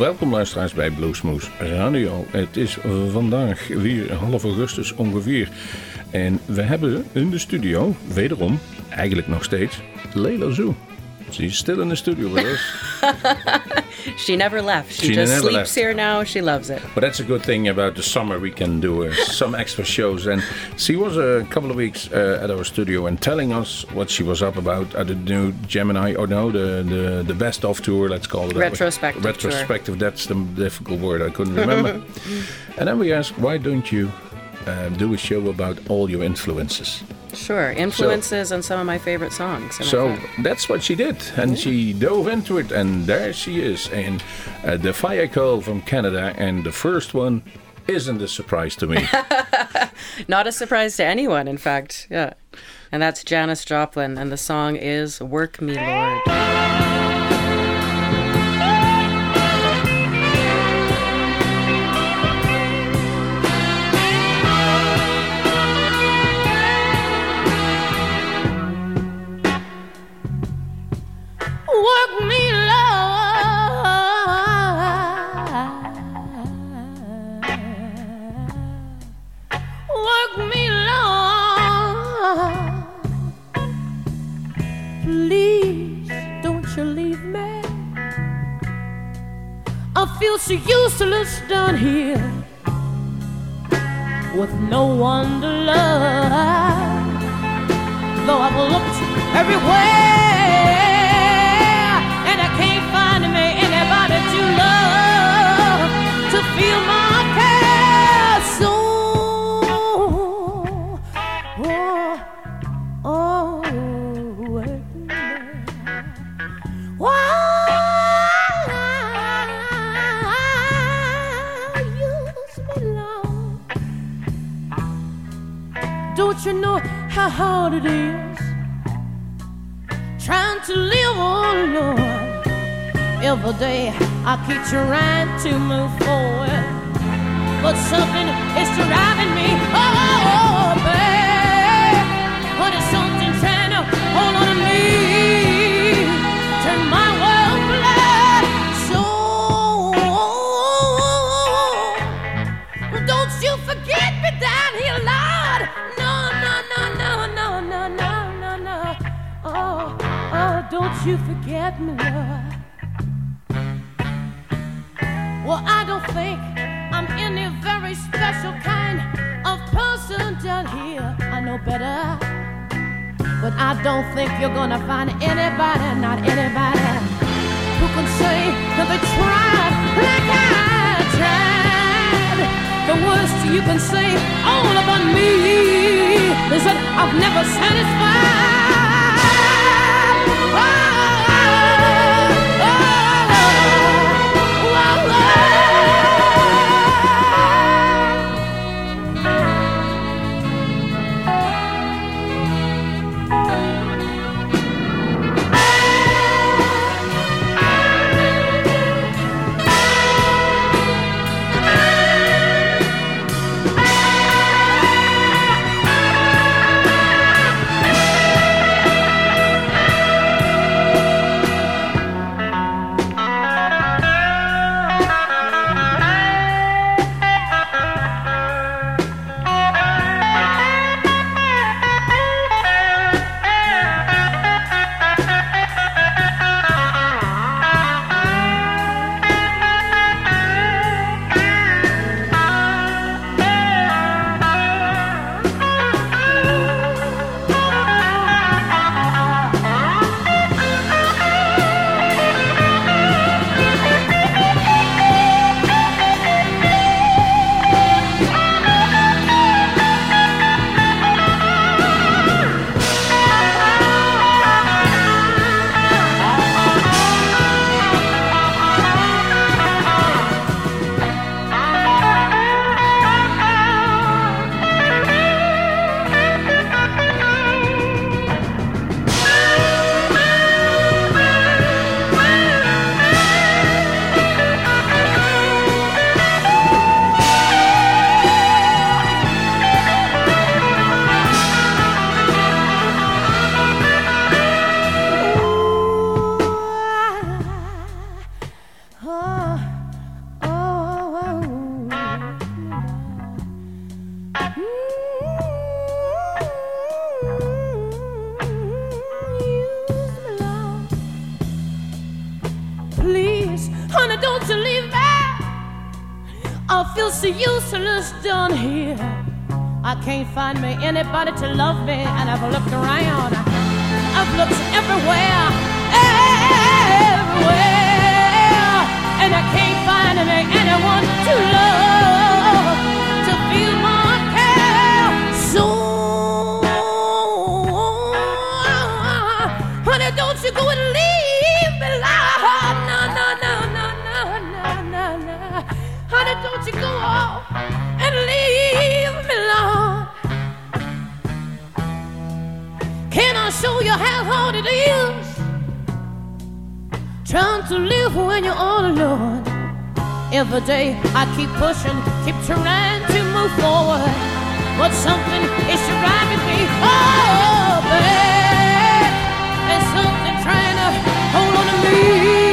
Welkom luisteraars bij Bluesmoose Radio. Het is vandaag weer half augustus ongeveer. En we hebben in de studio, wederom, eigenlijk nog steeds, Leila Zoo. She's still in the studio with us. she never left. She, She just sleeps left. here now. She loves it. But that's a good thing about the summer. We can do uh, some extra shows. And she was a couple of weeks uh, at our studio and telling us what she was up about at the new Gemini, or no, the the, the best of tour. Let's call it way. Retrospective tour. Retrospective. That's the difficult word. I couldn't remember. and then we asked, why don't you uh, do a show about all your influences? Sure. Influences and some of my favorite songs. So that's what she did, and she dove into it, and there she is, and uh, the fire call from Canada, and the first one isn't a surprise to me. not a surprise to anyone, in fact. Yeah. And that's Janis Joplin, and the song is Work Me Lord. Don't leave me. I feel so useless down here with no one to love. Though I've looked everywhere Don't you know how hard it is trying to live on? Every day I keep trying to move forward, but something is driving me. Oh, oh, oh. You forget me. Well, I don't think I'm any very special kind of person down here. I know better. But I don't think you're gonna find anybody, not anybody, who can say that they tried like I tried. The worst you can say all about me is that I've never satisfied. Feel so useless down here. I can't find me anybody to love me, and I've looked around. I've looked everywhere, everywhere, and I can't find me anyone to love, Every day I keep pushing, keep trying to move forward, but something is driving me. Oh, babe, there's something trying to hold on to me,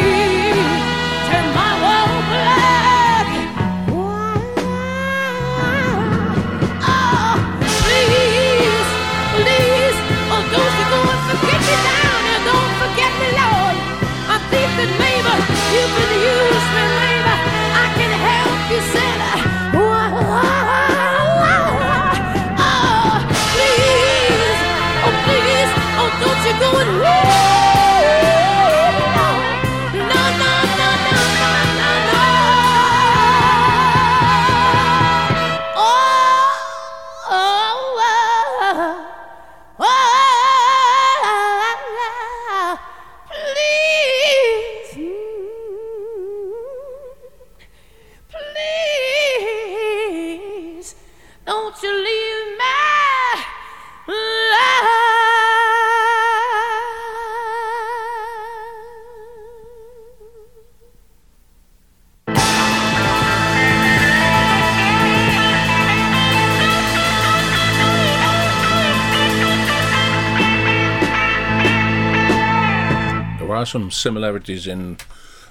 some similarities in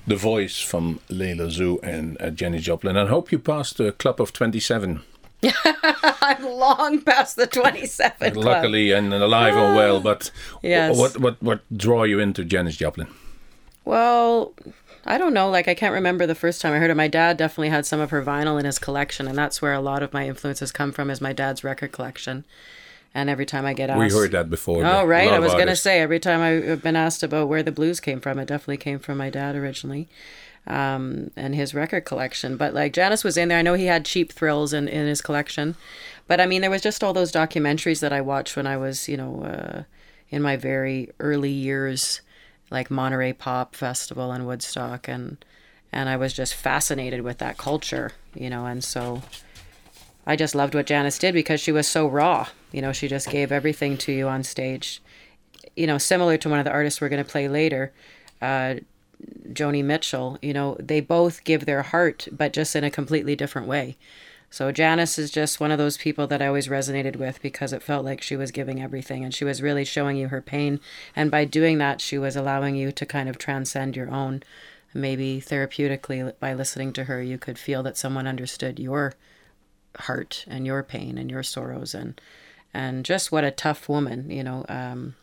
the voice from Layla Zoe and uh, Jenny Joplin. And I hope you passed the Club of 27. I'm long past the 27 club. Luckily and alive and well. But Yes. what, what, what draw you into Janis Joplin? Well, I don't know. Like, I can't remember the first time I heard it. My dad definitely had some of her vinyl in his collection, and that's where a lot of my influences come from. Is my dad's record collection. And every time I get asked, We heard that before. Oh, right. I was going to say every time I've been asked about where the blues came from, it definitely came from my dad originally um, and his record collection. But like Janis was in there. I know he had cheap thrills in, in his collection. But I mean, there was just all those documentaries that I watched when I was, you know, uh, in my very early years, like Monterey Pop Festival and Woodstock. And, and I was just fascinated with that culture, you know, and so. I just loved what Janis did because she was so raw. You know, she just gave everything to you on stage. You know, similar to one of the artists we're going to play later, uh, Joni Mitchell. You know, they both give their heart, but just in a completely different way. So Janis is just one of those people that I always resonated with because it felt like she was giving everything and she was really showing you her pain. And by doing that, she was allowing you to kind of transcend your own. Maybe therapeutically, by listening to her, you could feel that someone understood your heart and your pain and your sorrows and and just what a tough woman you know um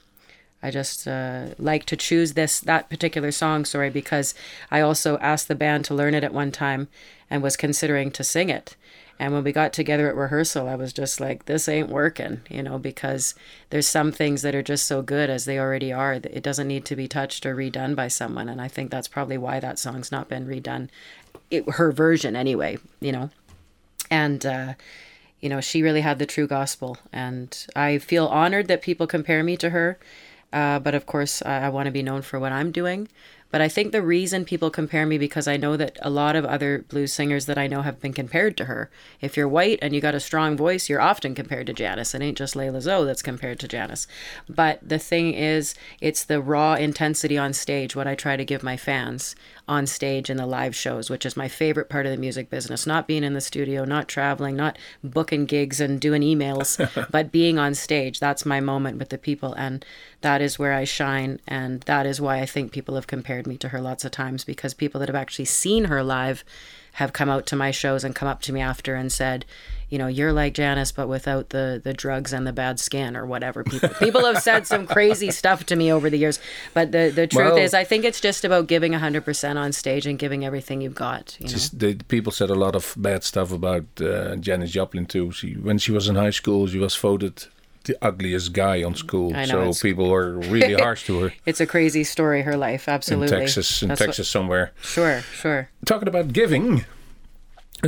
I just uh, like to choose this that particular song, sorry, because I also asked the band to learn it at one time and was considering to sing it. And when we got together at rehearsal, I was just like, "This ain't working," you know, because there's some things that are just so good as they already are. that It doesn't need to be touched or redone by someone, and I think that's probably why that song's not been redone, it, her version anyway, you know and uh, you know she really had the true gospel. And i feel honored that people compare me to her. Uh, but of course i, I want to be known for what i'm doing but i think the reason people compare me because i know that a lot of other blues singers that i know have been compared to her if you're white and you got a strong voice you're often compared to janis it ain't just layla zoe that's compared to janis but the thing is it's the raw intensity on stage what i try to give my fans on stage in the live shows, which is my favorite part of the music business. Not being in the studio, not traveling, not booking gigs and doing emails, but being on stage. That's my moment with the people. And that is where I shine. And that is why I think people have compared me to her lots of times because people that have actually seen her live have come out to my shows and come up to me after and said, you know, you're like Janis, but without the the drugs and the bad skin or whatever. People people have said some crazy stuff to me over the years, but the the truth Well- is, I think it's just about giving hundred percent on stage and giving everything you've got. You know? Just the people said a lot of bad stuff about uh, Janis Joplin too. She when she was in high school, she was voted the ugliest guy on school. I know, so people were really harsh to her it's a crazy story, her life. absolutely. in. Texas. In That's what- Texas somewhere. sure, sure. Talking about giving.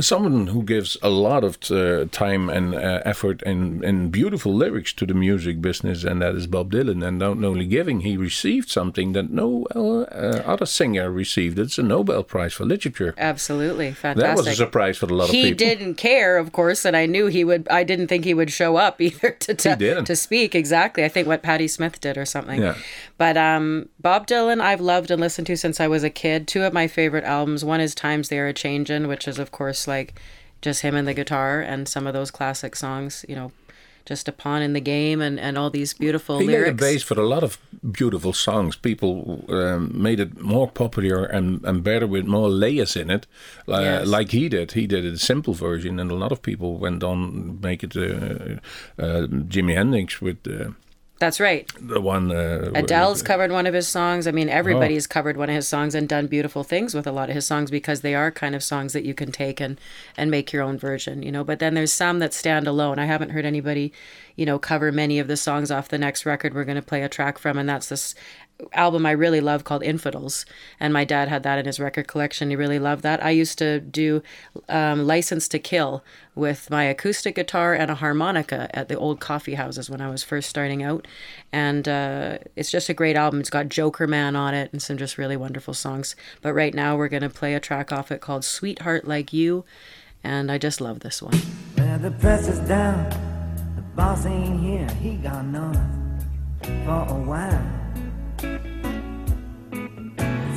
Someone who gives a lot of uh, time and uh, effort and, and beautiful lyrics to the music business, and that is Bob Dylan. And not only giving, he received something that no uh, uh, other singer received. It's a Nobel Prize for Literature. Absolutely. fantastic. That was a surprise for a lot of he people. He didn't care, of course, and I knew he would. I didn't think he would show up either to to, to speak. Exactly, I think what Patti Smith did or something. Yeah. But um, Bob Dylan, I've loved and listened to since I was a kid. Two of my favorite albums. One is "Times They Are a Changin'," which is of course like just him and the guitar and some of those classic songs. You know, just a pawn in the game and and all these beautiful He laid lyrics. a base for a lot of beautiful songs. People um, made it more popular and, and better with more layers in it, uh, Yes. like he did. He did a simple version, and a lot of people went on make it. Uh, uh, Jimi Hendrix with uh, That's right. the one. Uh, Adele's with- covered one of his songs. I mean, Oh. everybody's covered one of his songs and done beautiful things with a lot of his songs because they are kind of songs that you can take and and make your own version, you know. But then there's some that stand alone. I haven't heard anybody, you know, cover many of the songs off the next record we're going to play a track from, and that's this album I really love called Infidels. And my dad had that in his record collection. He really loved that. I used to do um, License to Kill with my acoustic guitar and a harmonica at the old coffee houses when I was first starting out. And uh, it's just a great album. It's got Jokerman on it and some just really wonderful songs. But right now we're to play a track off it called Sweetheart Like You. And I just love this one. Well, the press is down. The boss ain't here. He gone north for a while.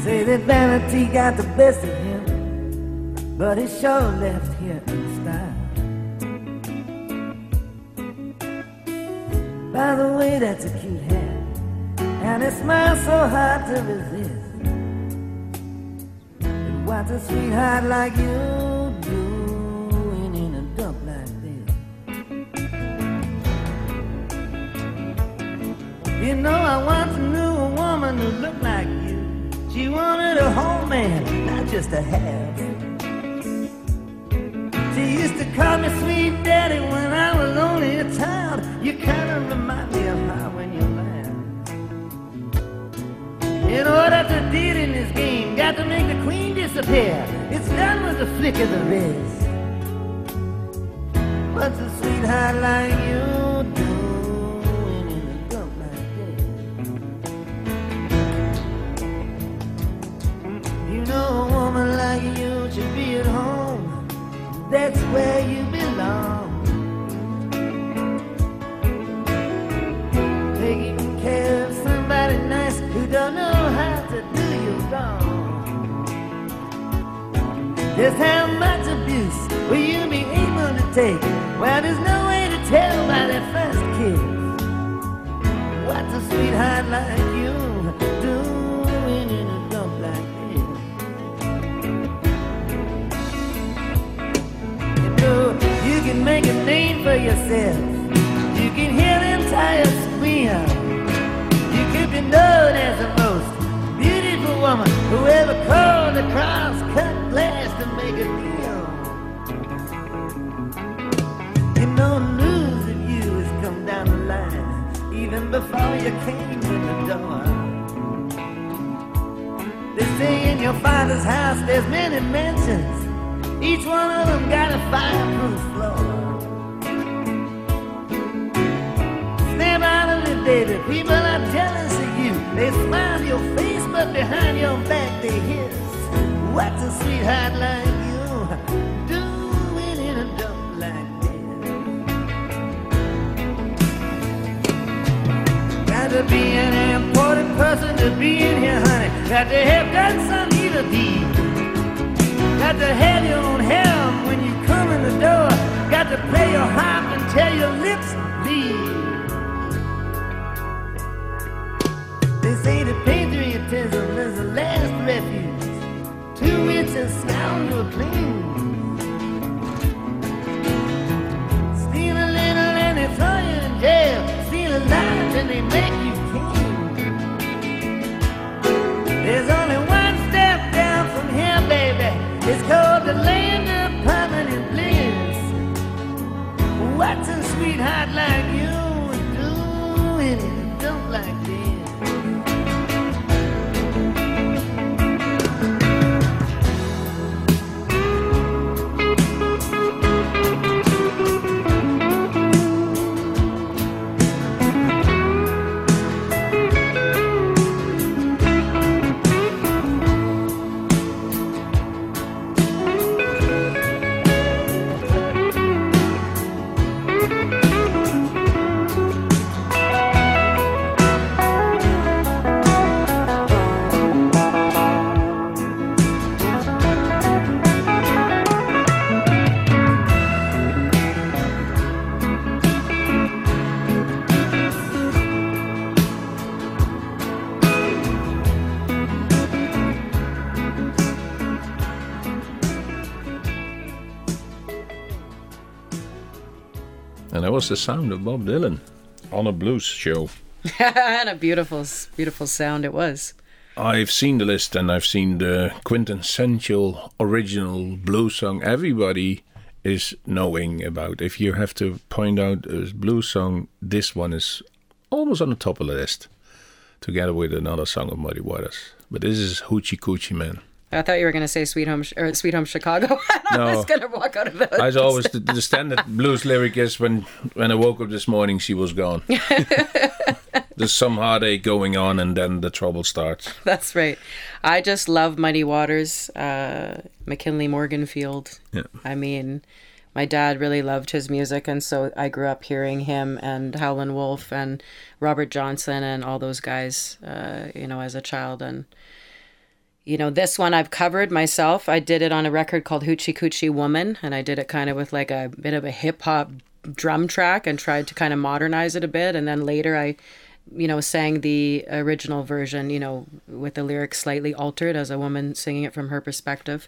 Say that vanity got the best of him, but he sure left here in style. By the way, that's a cute hat, and it smiles so hard to resist. What's a sweetheart like you doing in a dump like this? You know, I once knew a woman who looked like you. She wanted a whole man, not just a half. She used to call me sweet daddy when I was only a child. You kind of remind me of her when you laugh. You know what a deed in this game? Got to make the queen disappear. It's done with the flick of the wrist. What's a sweetheart like you That's where you belong. Taking care of somebody nice who don't know how to do you wrong. Just how much abuse will you be able to take? Well, there's no way to tell by that first kiss. What's a sweetheart like make a name for yourself. You can hear them tires squeal. You could be known as the most beautiful woman who ever called across cut glass to make a deal. You know, news of you has come down the line even before you came to the door. They say in your father's house there's many mansions. Each one of them got a fireproof floor. Snap out of it, baby. People are jealous of you. They smile your face, but behind your back they hiss. What's a sweetheart like you doing in a dump like this? Got to be an important person to be in here, honey. Got to have done some evil deed. Got to have your own helm when you come in the door. Got to play your harp until your lips bleed. They say that patriotism is the last refuge Two it's a scoundrel clean. Steal a little and they throw you in jail. Steal a lot and they make you king. There's only It's called the land of permanent bliss. What's a sweetheart like you doing? Don't like was the sound of Bob Dylan on a blues show. and a beautiful, beautiful sound it was. I've seen the list and I've seen the quintessential original blues song everybody is knowing about. If you have to point out a blues song, this one is almost on the top of the list, together with another song of Muddy Waters. But this is Hoochie Coochie Man. I thought you were going to say "Sweet Home" or "Sweet Home Chicago." I was going to walk out of the. As always, the, the standard blues lyric is when when I woke up this morning, she was gone. There's some heartache going on, and then the trouble starts. That's right. I just love Muddy Waters, uh, McKinley Morganfield. Yeah. I mean, my dad really loved his music, and so I grew up hearing him and Howlin' Wolf and Robert Johnson and all those guys, uh, you know, as a child. And, you know, this one I've covered myself. I did it on a record called Hoochie Coochie Woman, and I did it kind of with like a bit of a hip hop drum track and tried to kind of modernize it a bit. And then later I you know, sang the original version, you know, with the lyrics slightly altered as a woman singing it from her perspective.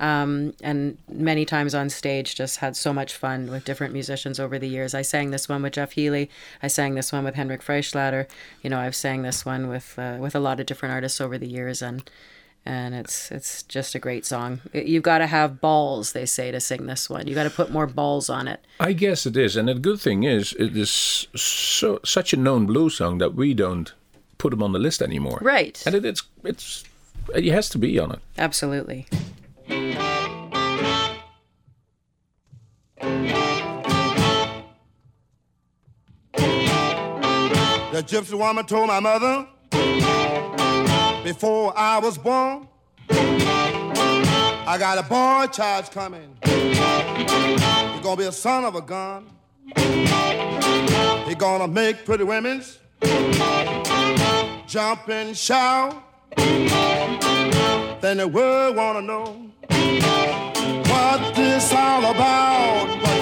Um, and many times on stage, just had so much fun with different musicians over the years. I sang this one with Jeff Healey. I sang this one with Henrik Freischlader. You know, I've sang this one with uh, with a lot of different artists over the years, and and it's it's just a great song. You've got to have balls, they say, to sing this one. You got to put more balls on it. I guess it is, and the good thing is, it is so such a known blues song that we don't put them on the list anymore. Right. And it, it's it's it has to be on it. Absolutely. The gypsy woman told my mother before I was born, I got a boy child coming. He's gonna be a son of a gun. He's gonna make pretty women's jump and shout. Then the world wanna know what this all about.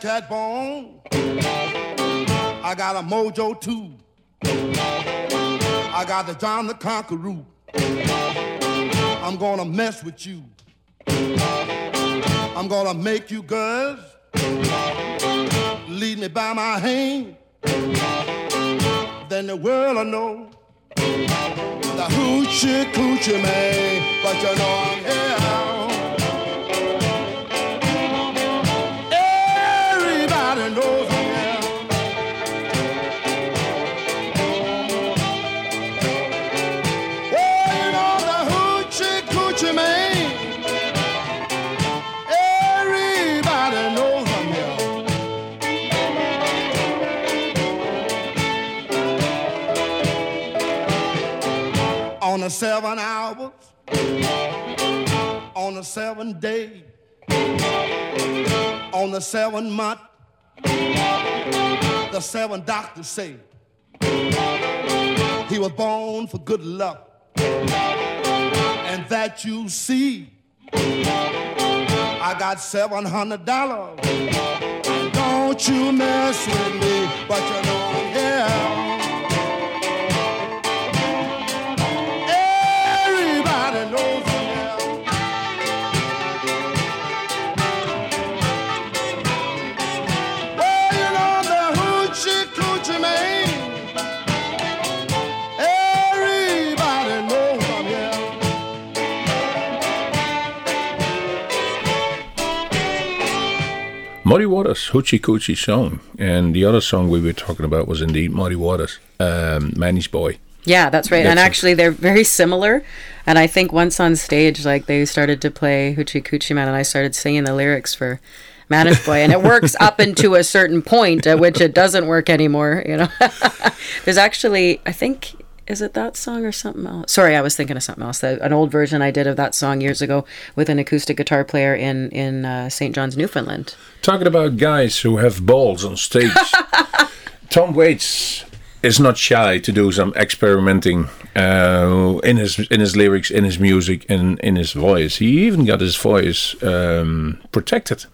Black cat bone. I got a mojo too. I got the John the Conqueror. I'm gonna mess with you. I'm gonna make you girls lead me by my hand. Then the world will know the hoochie coochie man. But you know I'm here. The seven hours, on the seven day, On the seven month, the seven doctors say he was born for good luck. And that you see, I got seven hundred dollars. Don't you mess with me, but you know I'm Muddy Waters, Hoochie Coochie song. And the other song we were talking about was indeed Muddy Waters, um, Mannish Boy. Yeah, that's right. and That's it. actually, they're very similar. And I think once on stage, like they started to play Hoochie Coochie Man, and I started singing the lyrics for Mannish Boy, and it works up into a certain point at which it doesn't work anymore. You know, there's actually, I think, is it that song or something else? Sorry, I was thinking of something else. The, an old version I did of that song years ago with an acoustic guitar player in in uh, St. John's, Newfoundland. Talking about guys who have balls on stage. Tom Waits is not shy to do some experimenting uh, in his in his lyrics, in his music, and in his voice. He even got his voice um, protected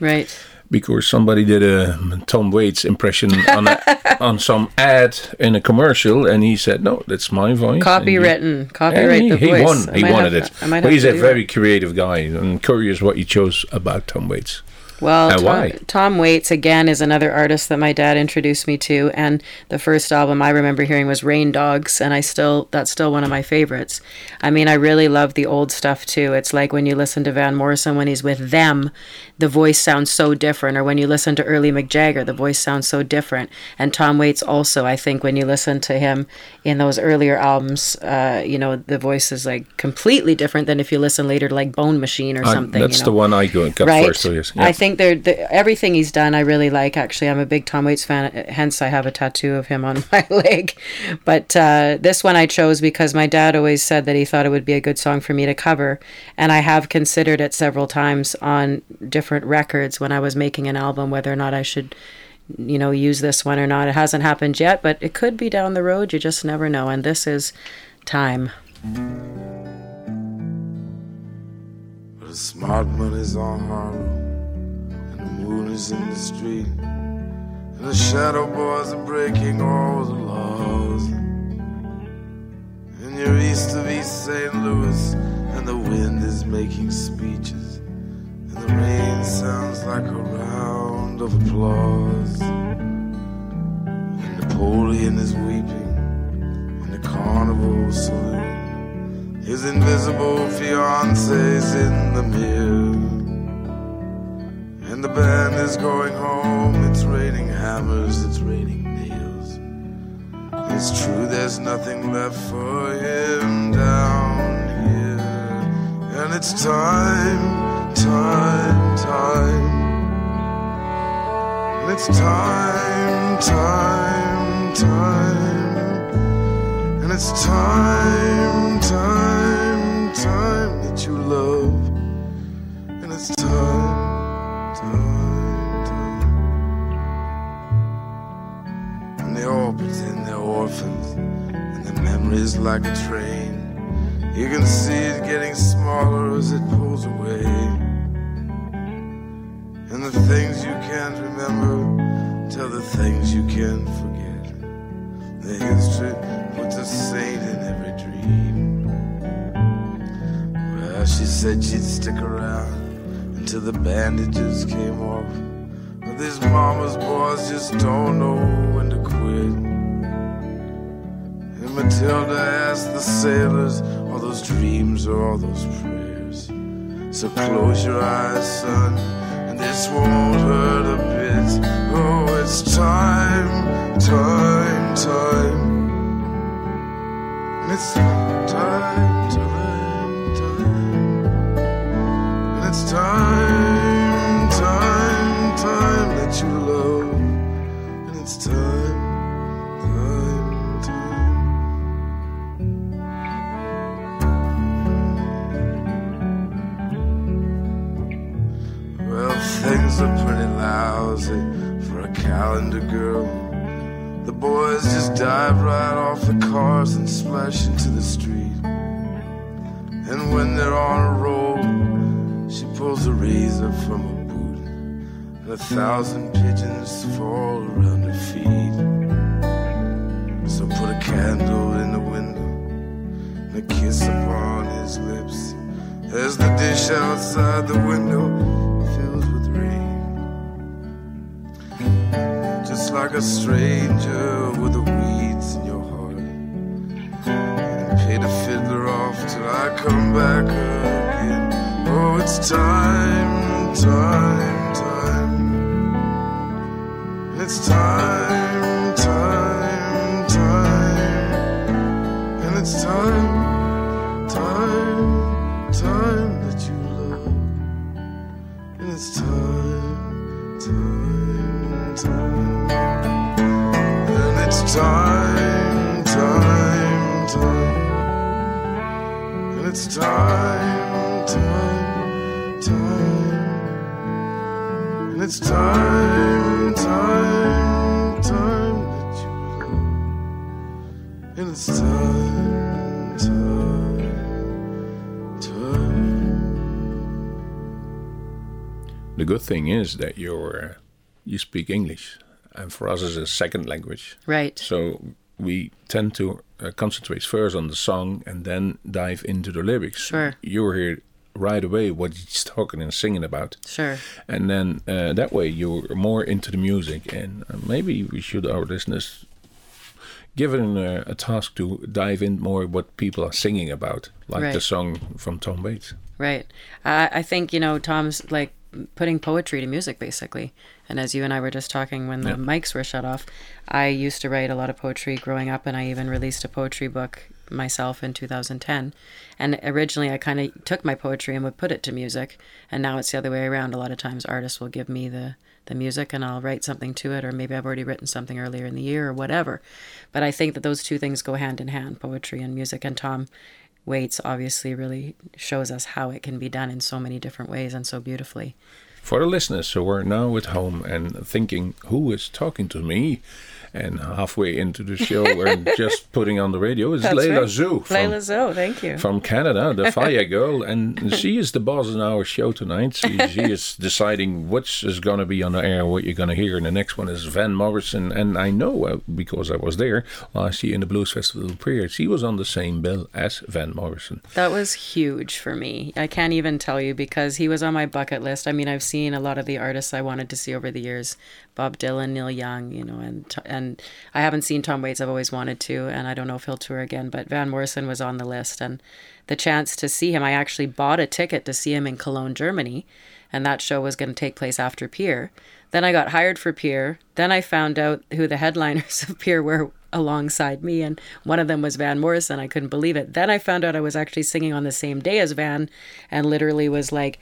Right. Because somebody did a Tom Waits impression on a, on some ad in a commercial, and he said, "No, that's my voice." He- Copywritten. Copyright he, the he voice. won. I He wanted have it. to- I might But he's a very that. creative guy. I'm curious what he chose about Tom Waits. Well, Tom, why? Tom Waits again is another artist that my dad introduced me to, and the first album I remember hearing was Rain Dogs, and I still that's still one of my favorites. I mean, I really love the old stuff too. It's like when you listen to Van Morrison when he's with them, the voice sounds so different, or when you listen to early Mick Jagger, the voice sounds so different. And Tom Waits also, I think, when you listen to him in those earlier albums, uh, you know, the voice is like completely different than if you listen later to like Bone Machine or I- something. that's you know? the one I go, got right. first. So yes. I think they're the, everything he's done. I really like. Actually, I'm a big Tom Waits fan. Hence, I have a tattoo of him on my leg. But uh, this one I chose because my dad always said that he thought it would be a good song for me to cover, and I have considered it several times on different records when I was making an album whether or not I should. You know, use this one or not. It hasn't happened yet, but it could be down the road. You just never know. And this is time. The smart money's on Harlem, in the street, and the shadow boys are breaking all the laws. And you're east of East St. Louis, and the wind is making speeches, and the rain sounds like a round of applause. And Napoleon is weeping in the carnival saloon. His invisible fiance's in the mirror. And the band is going home. It's raining hammers, it's raining nails. It's true, there's nothing left for him down here. And it's time, time, time. And it's time, time, time. And it's time, time, time that you love. And it's time, orphans. And the memories like a train. You can see it getting smaller as it pulls away. And the things you can't remember tell the things you can't forget. The history puts a saint in every dream. Well, she said she'd stick around until the bandages came off. But these mama's boys just don't know when to quit. Matilda asked the sailors, all those dreams or all those prayers. So close your eyes, son, and this won't hurt a bit. Oh, it's time, time, time. And it's time, time, time. And it's time, time, time that you love. And it's time, lousy for a calendar girl. The boys just dive right off the cars and splash into the street. And when they're on a roll, she pulls a razor from a boot, and a thousand pigeons fall around her feet. So put a candle in the window and a kiss upon his lips as the dish outside the window like a stranger with the weeds in your heart. And pay the fiddler off till I come back again. Oh, it's time, time, time. It's time, time, time. And it's time, it's time, time, time that you love. And it's time, time, time. The good thing is that you're uh, you speak English, and for us it's a second language. Right. So we tend to uh, concentrate first on the song and then dive into the lyrics. Sure. You hear right away what he's talking and singing about. Sure. And then uh, that way you're more into the music. And uh, maybe we should, our listeners, given uh, a task to dive in more what people are singing about, like the song from Tom Waits. Right. I I think, you know, Tom's like putting poetry to music basically. And as you and I were just talking when the Yeah. mics were shut off, I used to write a lot of poetry growing up and I even released a poetry book myself in 2010. And originally I kind of took my poetry and would put it to music. And now it's the other way around. A lot of times artists will give me the the music and I'll write something to it or maybe I've already written something earlier in the year or whatever. But I think that those two things go hand in hand, poetry and music and Tom Waits obviously really shows us how it can be done in so many different ways and so beautifully. For the listeners who are now at home and thinking, who is talking to me? And halfway into the show, we're just putting on the radio. is That's Leila right. Zoo from, Layla Zoe, thank you. from Canada, the Fire Girl. And she is the boss in our show tonight. She, she is deciding which is going to be on the air, what you're going to hear. And the next one is Van Morrison. And I know, uh, because I was there last year in the Blues Festival period, she was on the same bill as Van Morrison. That was huge for me. I can't even tell you because he was on my bucket list. I mean, I've seen a lot of the artists I wanted to see over the years, Bob Dylan, Neil Young, you know, and and I haven't seen Tom Waits. I've always wanted to, and I don't know if he'll tour again. But Van Morrison was on the list, and the chance to see him, I actually bought a ticket to see him in Cologne, Germany, and that show was going to take place after Peer. Then I got hired for Peer. Then I found out who the headliners of Peer were alongside me, and one of them was Van Morrison. I couldn't believe it. Then I found out I was actually singing on the same day as Van, and literally was like,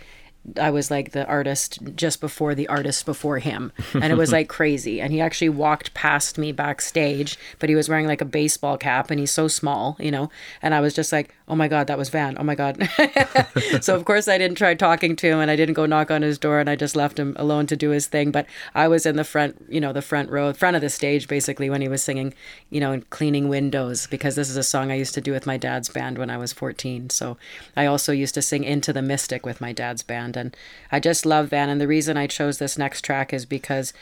I was like the artist just before the artist before him. And it was like crazy. And he actually walked past me backstage, but he was wearing like a baseball cap and he's so small, you know. And I was just like, oh my God, that was Van. Oh my God. so, of course, I didn't try talking to him and I didn't go knock on his door and I just left him alone to do his thing. But I was in the front, you know, the front row, front of the stage basically when he was singing, you know, and cleaning windows because this is a song I used to do with my dad's band when I was 14. So I also used to sing Into the Mystic with my dad's band. And I just love Van. And the reason I chose this next track is because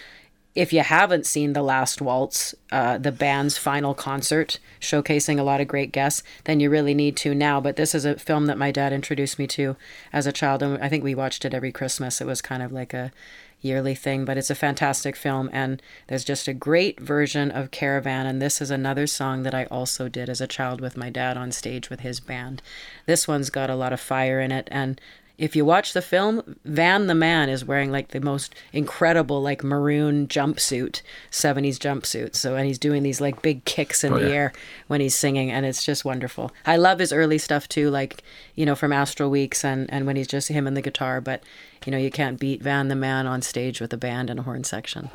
if you haven't seen The Last Waltz, uh, the band's final concert, showcasing a lot of great guests, then you really need to now. But this is a film that my dad introduced me to as a child, and I think we watched it every Christmas. It was kind of like a yearly thing, but it's a fantastic film, and there's just a great version of Caravan. And this is another song that I also did as a child with my dad on stage with his band. This one's got a lot of fire in it, and if you watch the film, Van the man is wearing like the most incredible like maroon jumpsuit, 70s jumpsuit. So and he's doing these like big kicks in Oh, the yeah. air when he's singing and it's just wonderful. I love his early stuff too like, you know, from Astral Weeks and and when he's just him and the guitar, but you know, you can't beat Van the man on stage with a band and a horn section.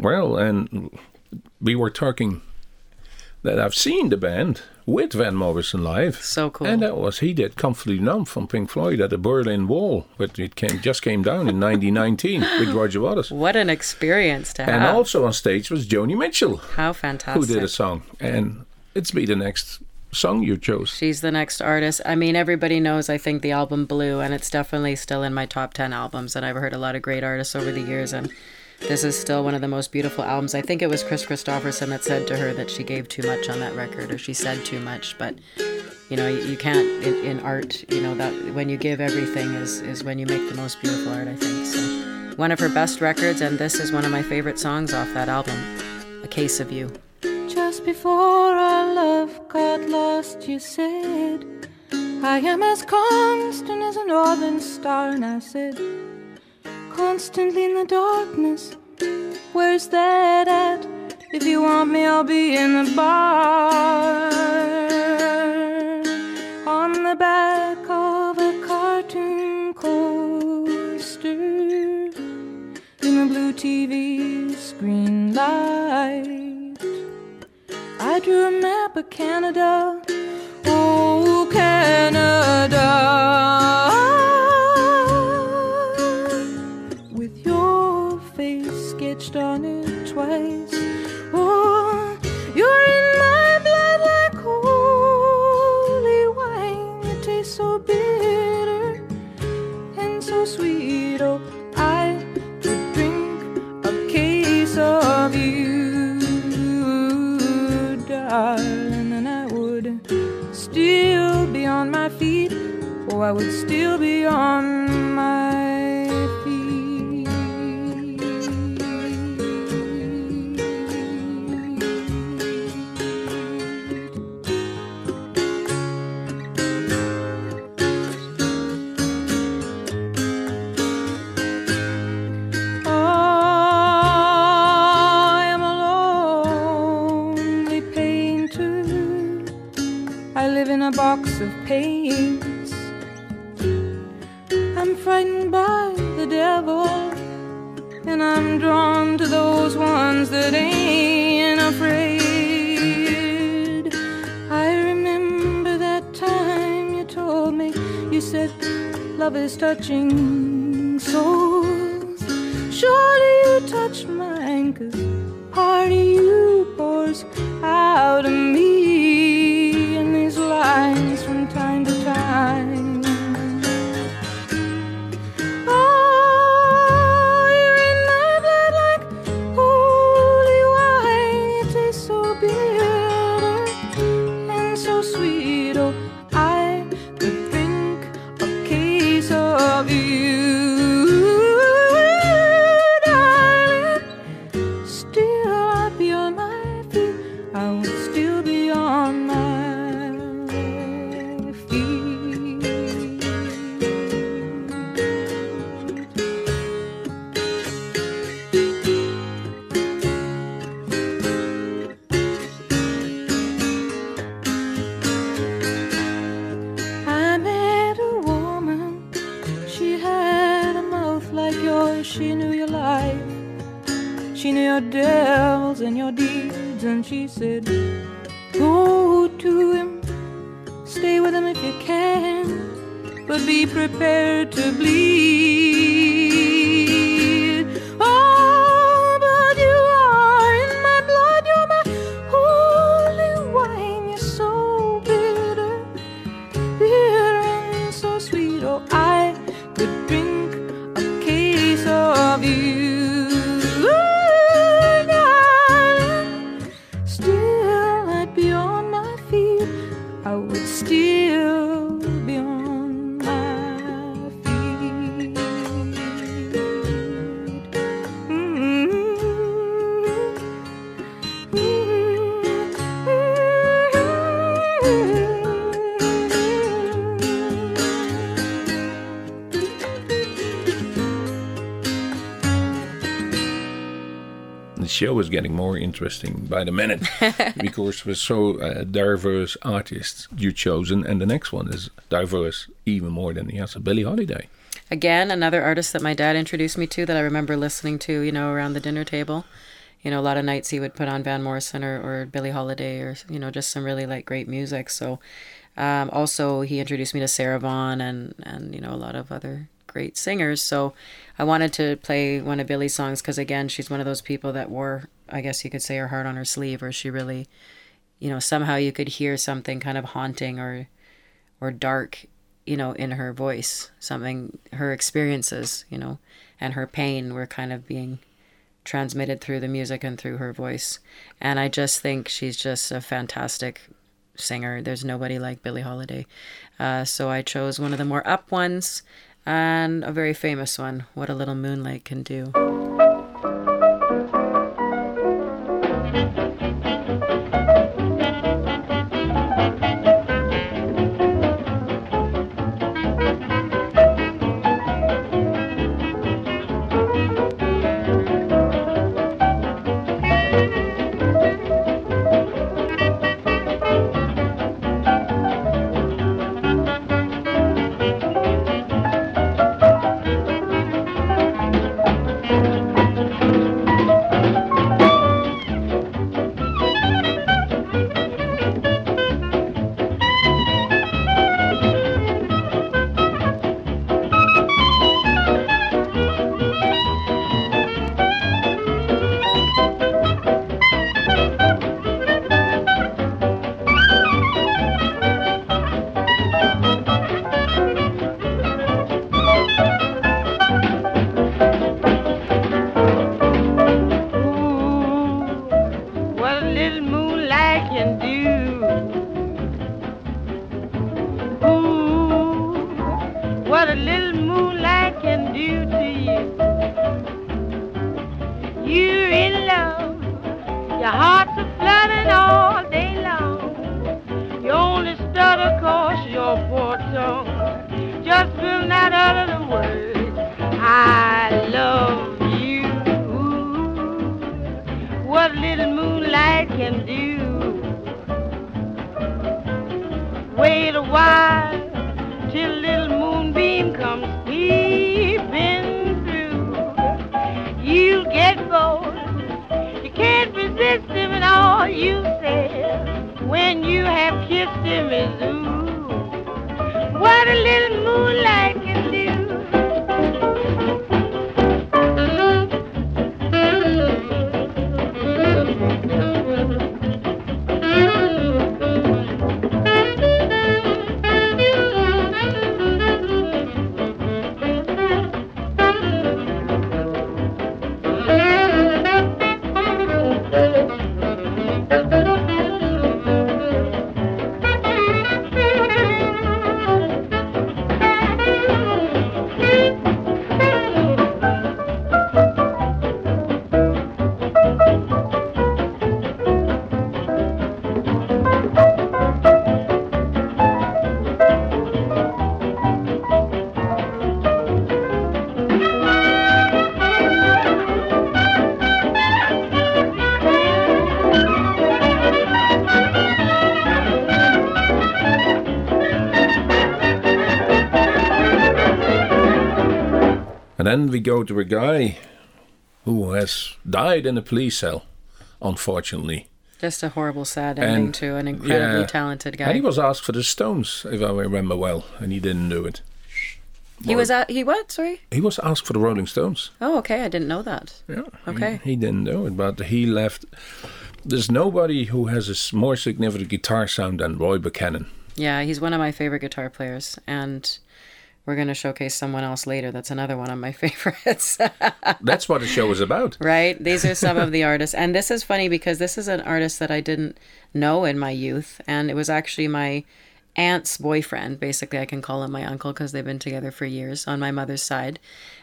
Well, and we were talking that I've seen the band with Van Morrison live. So cool. And that was he did Comfortably Numb from Pink Floyd at the Berlin Wall, but it came just came down in 1919 with Roger Waters. What an experience to have. And also on stage was Joni Mitchell, How fantastic! who did a song. And it's be the next song you chose. She's the next artist. I mean, everybody knows, I think, the album Blue, and it's definitely still in my top 10 albums. And I've heard a lot of great artists over the years, and this is still one of the most beautiful albums. I think it was Kris Kristofferson that said to her that she gave too much on that record, or she said too much. But, you know, you, you can't, in, in art, you know, that when you give everything is, is when you make the most beautiful art, I think. So, one of her best records, and this is one of my favorite songs off that album A Case of You. Just before our love got lost, you said, I am as constant as a northern star. And I said, constantly in the darkness. Where's that at? If you want me, I'll be in the bar. On the back of a cartoon coaster. In a blue TV screen light. I drew a map of Canada. Oh, Canada. On it twice. Oh, you're in my blood like holy wine. It tastes so bitter and so sweet. Oh, I could drink a case of you, darling, and I would still be on my feet. Oh, I would still be on my box of paints. I'm frightened by the devil, and I'm drawn to those ones that ain't afraid. I remember that time you told me, you said, love is touching souls. Surely you touched mine, cause part of you She knew your life. She knew your devils and your deeds. And she said, Go to him. Stay with him if you can. But be prepared to bleed. Show is getting more interesting by the minute because we're so uh, diverse artists you've chosen, and the next one is diverse even more than the other. Billie Holiday. Again, another artist that my dad introduced me to that I remember listening to, you know, around the dinner table. You know, a lot of nights he would put on Van Morrison or, or Billie Holiday or, you know, just some really like great music. So um, also he introduced me to Sarah Vaughan and, and, you know, a lot of other great singers. So I wanted to play one of Billie's songs because, again, she's one of those people that wore, I guess you could say, her heart on her sleeve, or she really, you know, somehow you could hear something kind of haunting or, or dark, you know, in her voice. Something, her experiences, you know, and her pain were kind of being transmitted through the music and through her voice. And I just think she's just a fantastic singer. There's nobody like Billie Holiday. Uh, so I chose one of the more up ones and a very famous one, What a Little Moonlight Can Do. Then we go to a guy who has died in a police cell, unfortunately. Just a horrible, sad ending And, to an incredibly yeah. talented guy. And he was asked for the Stones, if I remember well, and he didn't do it. He was at he what? Sorry. He was asked for the Rolling Stones. Oh, okay. I didn't know that. Yeah. Okay. He, he didn't do it, but he left. There's nobody who has a more significant guitar sound than Roy Buchanan. Yeah, he's one of my favorite guitar players, and we're going to showcase someone else later. That's another one of my favorites. That's what the show is about. right? These are some of the artists. And this is funny because this is an artist that I didn't know in my youth. And it was actually my aunt's boyfriend. Basically, I can call him my uncle because they've been together for years on my mother's side.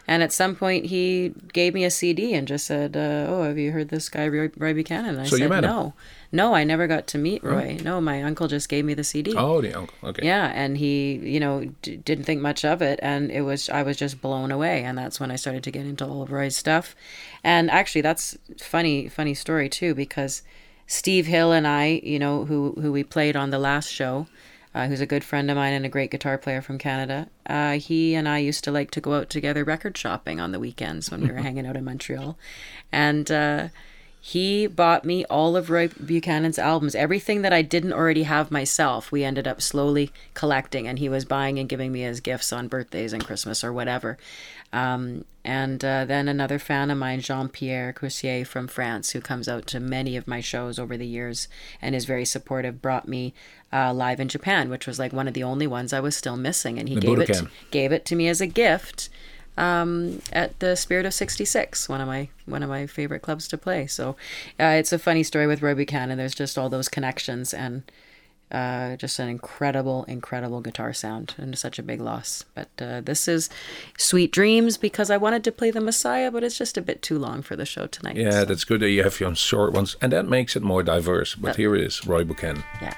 And at some point, he gave me a CD and just said, uh, Oh, have you heard this guy, Roy, Roy Buchanan? And I So you said? No. No, I never got to meet Roy. No, my uncle just gave me the CD. Oh, the uncle. Okay. Yeah, and he, you know, d- didn't think much of it, and it was I was just blown away, and that's when I started to get into all of Roy's stuff. And actually, that's funny, funny story too, because Steve Hill and I, you know, who who we played on the last show, uh, who's a good friend of mine and a great guitar player from Canada. Uh, he and I used to like to go out together record shopping on the weekends when we were hanging out in Montreal, and. Uh, he bought me all of Roy Buchanan's albums, everything that I didn't already have myself. We ended up slowly collecting, and he was buying and giving me as gifts on birthdays and Christmas or whatever. Um, and uh, then another fan of mine, Jean Pierre Coussier from France, who comes out to many of my shows over the years and is very supportive, brought me uh, Live in Japan, which was like one of the only ones I was still missing, and he The gave it gave it to me as a gift um, at the Spirit of '66, one of my one of my favorite clubs to play. So uh, it's a funny story with Roy Buchanan. And there's just all those connections and uh, just an incredible, incredible guitar sound and such a big loss. But uh, this is Sweet Dreams because I wanted to play the Messiah, but it's just a bit too long for the show tonight. Yeah, so, that's good that you have your short ones, and that makes it more diverse. But here it is, Roy Buchanan. yeah.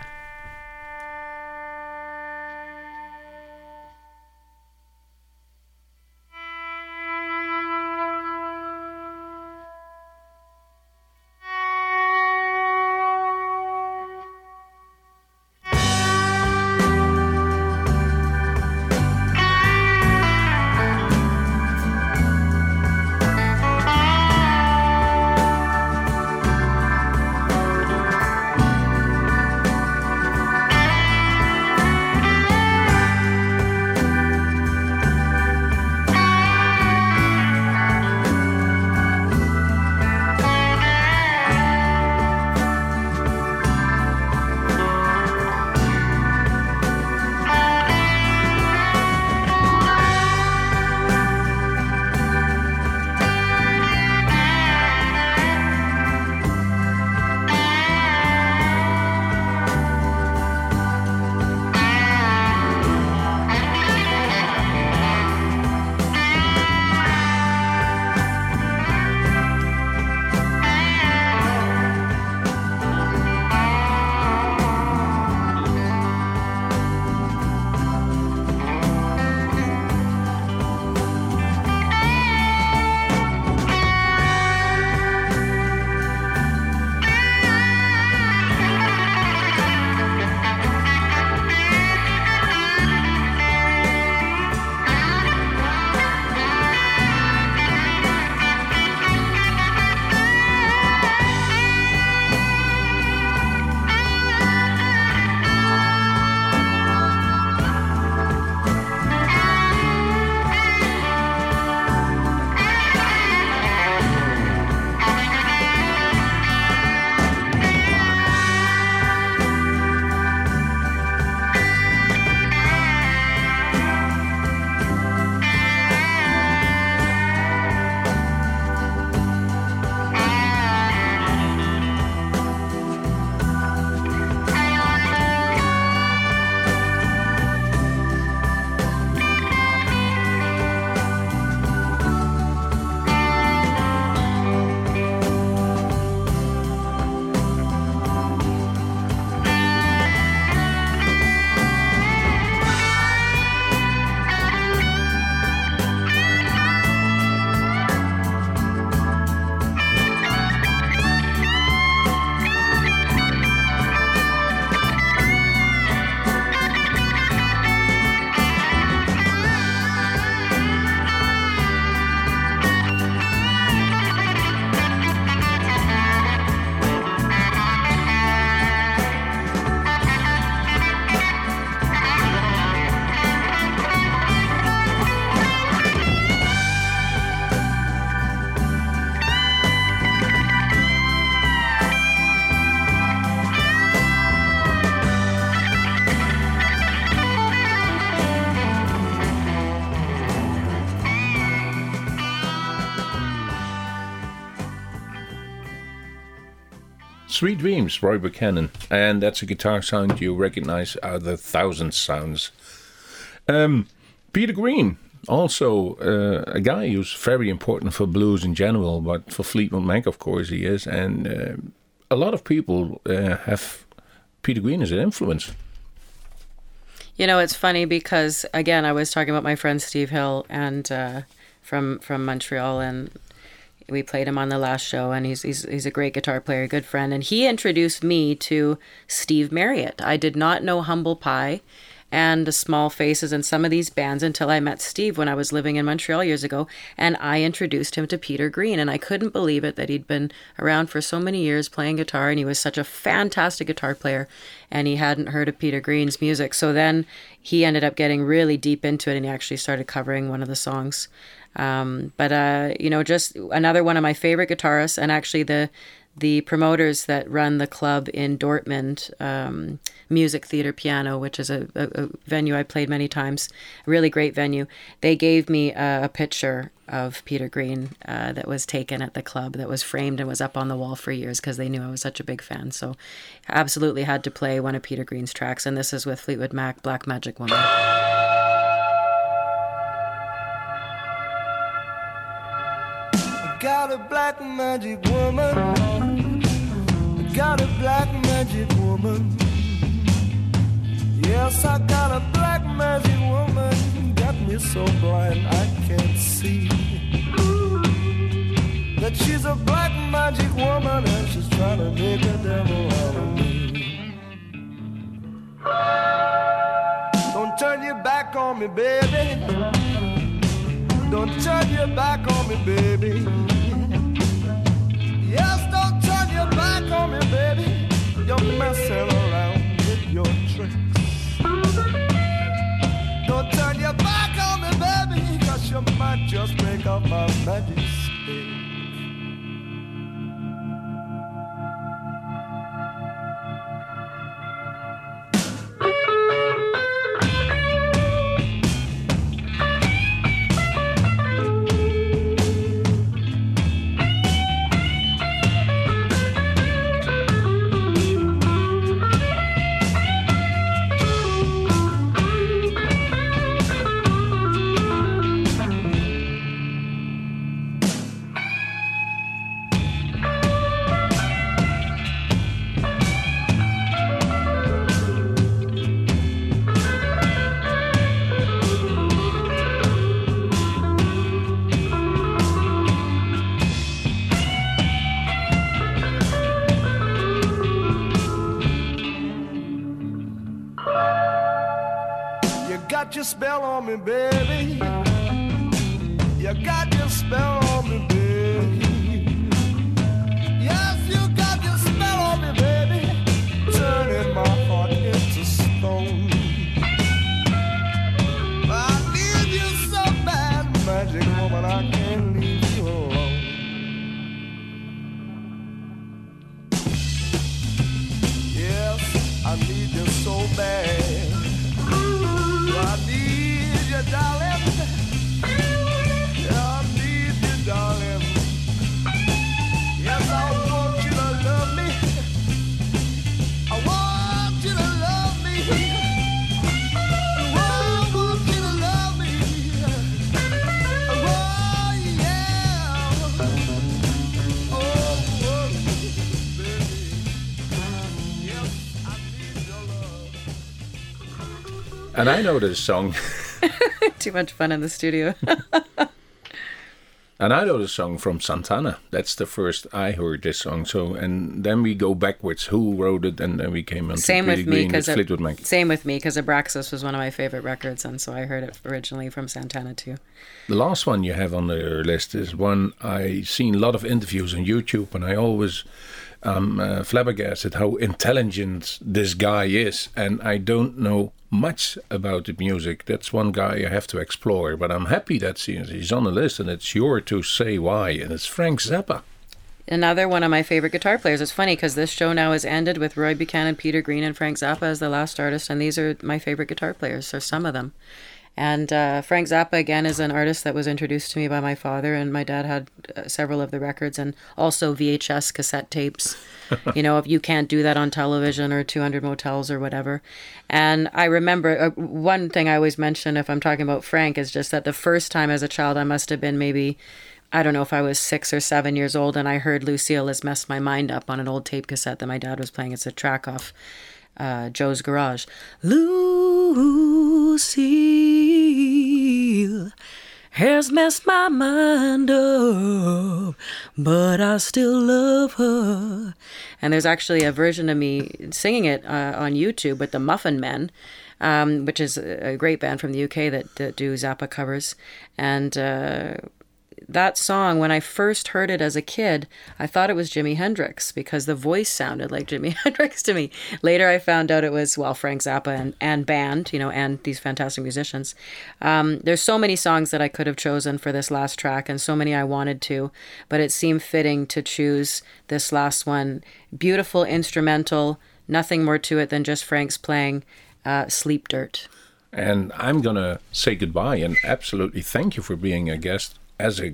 Sweet Dreams, Roy Buchanan. And that's a guitar sound you recognize out of the thousand sounds. Um, Peter Green, also uh, a guy who's very important for blues in general, but for Fleetwood Mac, of course, he is. And uh, a lot of people uh, have Peter Green as an influence. You know, it's funny because again, I was talking about my friend Steve Hill and uh, from from Montreal, and we played him on the last show, and he's he's he's a great guitar player, good friend, and he introduced me to Steve Marriott. I did not know Humble Pie and the Small Faces and some of these bands until I met Steve when I was living in Montreal years ago, and I introduced him to Peter Green, and I couldn't believe it that he'd been around for so many years playing guitar, and he was such a fantastic guitar player, and he hadn't heard of Peter Green's music. So then he ended up getting really deep into it, and he actually started covering one of the songs. Um, but uh, you know, just another one of my favorite guitarists, and actually the the promoters that run the club in Dortmund, um, Musiktheater Piano, which is a, a, a venue I played many times, a really great venue. They gave me a, a picture of Peter Green uh, that was taken at the club, that was framed and was up on the wall for years because they knew I was such a big fan. So, absolutely had to play one of Peter Green's tracks, and this is with Fleetwood Mac, Black Magic Woman. got a black magic woman. Got a black magic woman. Yes, I got a black magic woman. Got me so blind I can't see. That she's a black magic woman and she's trying to make a devil out of me. Don't turn your back on me, baby. Don't turn your back on me, baby. Just break up my magic stick. Me, baby. I know this song. Too much fun in the studio. And I know the song from Santana. That's the first I heard this song. So, and then we go backwards. Who wrote it? And then we came on same with me because with Fleetwood Mac. same with me because Abraxas was one of my favorite records, and so I heard it originally from Santana too. The last one you have on the list is one I seen a lot of interviews on YouTube, and I always um, uh, flabbergasted how intelligent this guy is. And I don't know much about the music. That's one guy I have to explore. But I'm happy that he's on the list, and it's your to say why. And it's Frank Zappa. Another one of my favorite guitar players. It's funny because this show now has ended with Roy Buchanan, Peter Green, and Frank Zappa as the last artist, and these are my favorite guitar players, or some of them. And uh, Frank Zappa, again, is an artist that was introduced to me by my father, and my dad had uh, several of the records and also VHS cassette tapes. you know, if you can't do that on television or 200 motels or whatever. And I remember uh, one thing I always mention if I'm talking about Frank is just that the first time as a child, I must have been maybe. I don't know if I was six or seven years old, and I heard Lucille has messed my mind up on an old tape cassette that my dad was playing. It's a track off uh, Joe's Garage. Lucille has messed my mind up, but I still love her. And there's actually a version of me singing it uh, on YouTube with the Muffin Men. Um, which is a great band from the UK that, that do Zappa covers. And uh, that song, when I first heard it as a kid, I thought it was Jimi Hendrix because the voice sounded like Jimi Hendrix to me. Later, I found out it was, well, Frank Zappa and, and band, you know, and these fantastic musicians. Um, there's so many songs that I could have chosen for this last track, and so many I wanted to, but it seemed fitting to choose this last one. Beautiful instrumental, nothing more to it than just Frank's playing uh, Sleep Dirt. And I'm going to say goodbye and absolutely thank you for being a guest as a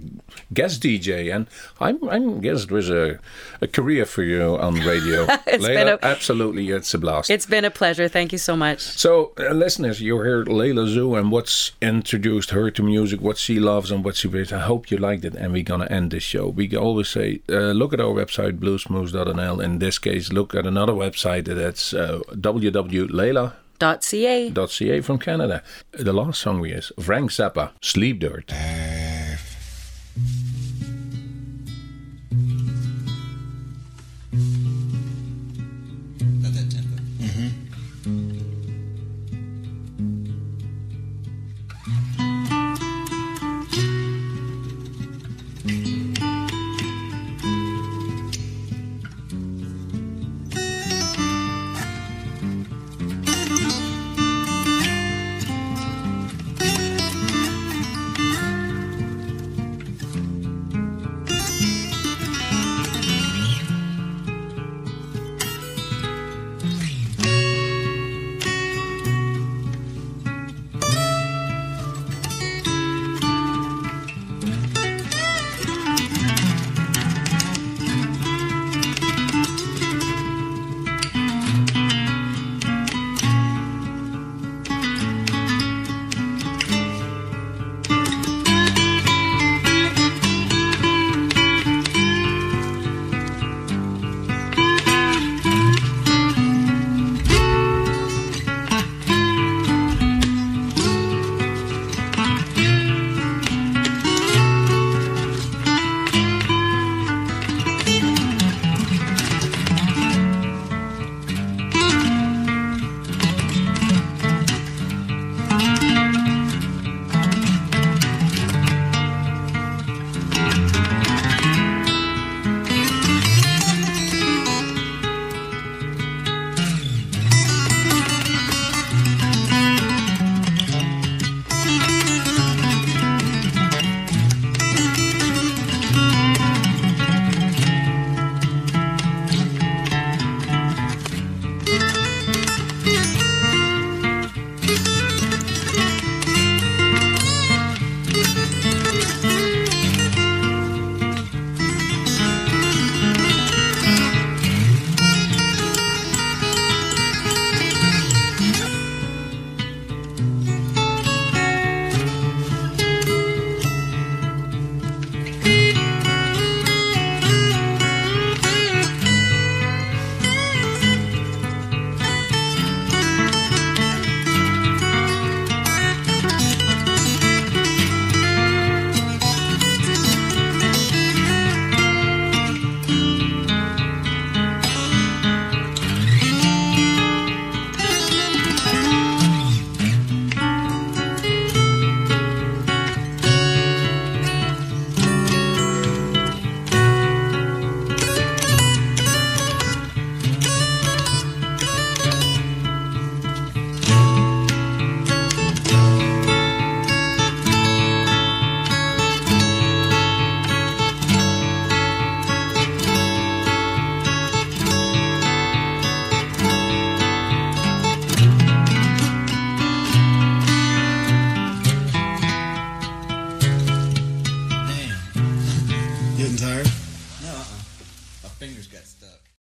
guest DJ. And I'm, I'm guess there's a, a career for you on radio. Been a- absolutely, it's a blast. It's been a pleasure. Thank you so much. So, uh, listeners, you heard Layla Zoe and what's introduced her to music, what she loves and what she plays. I hope you liked it, and we're gonna end this show. We always say, uh, look at our website, bluesmoose.nl. In this case, look at another website that's uh, www.layla.ca Dot .ca. from Canada. The last song we is Frank Zappa, Sleep Dirt.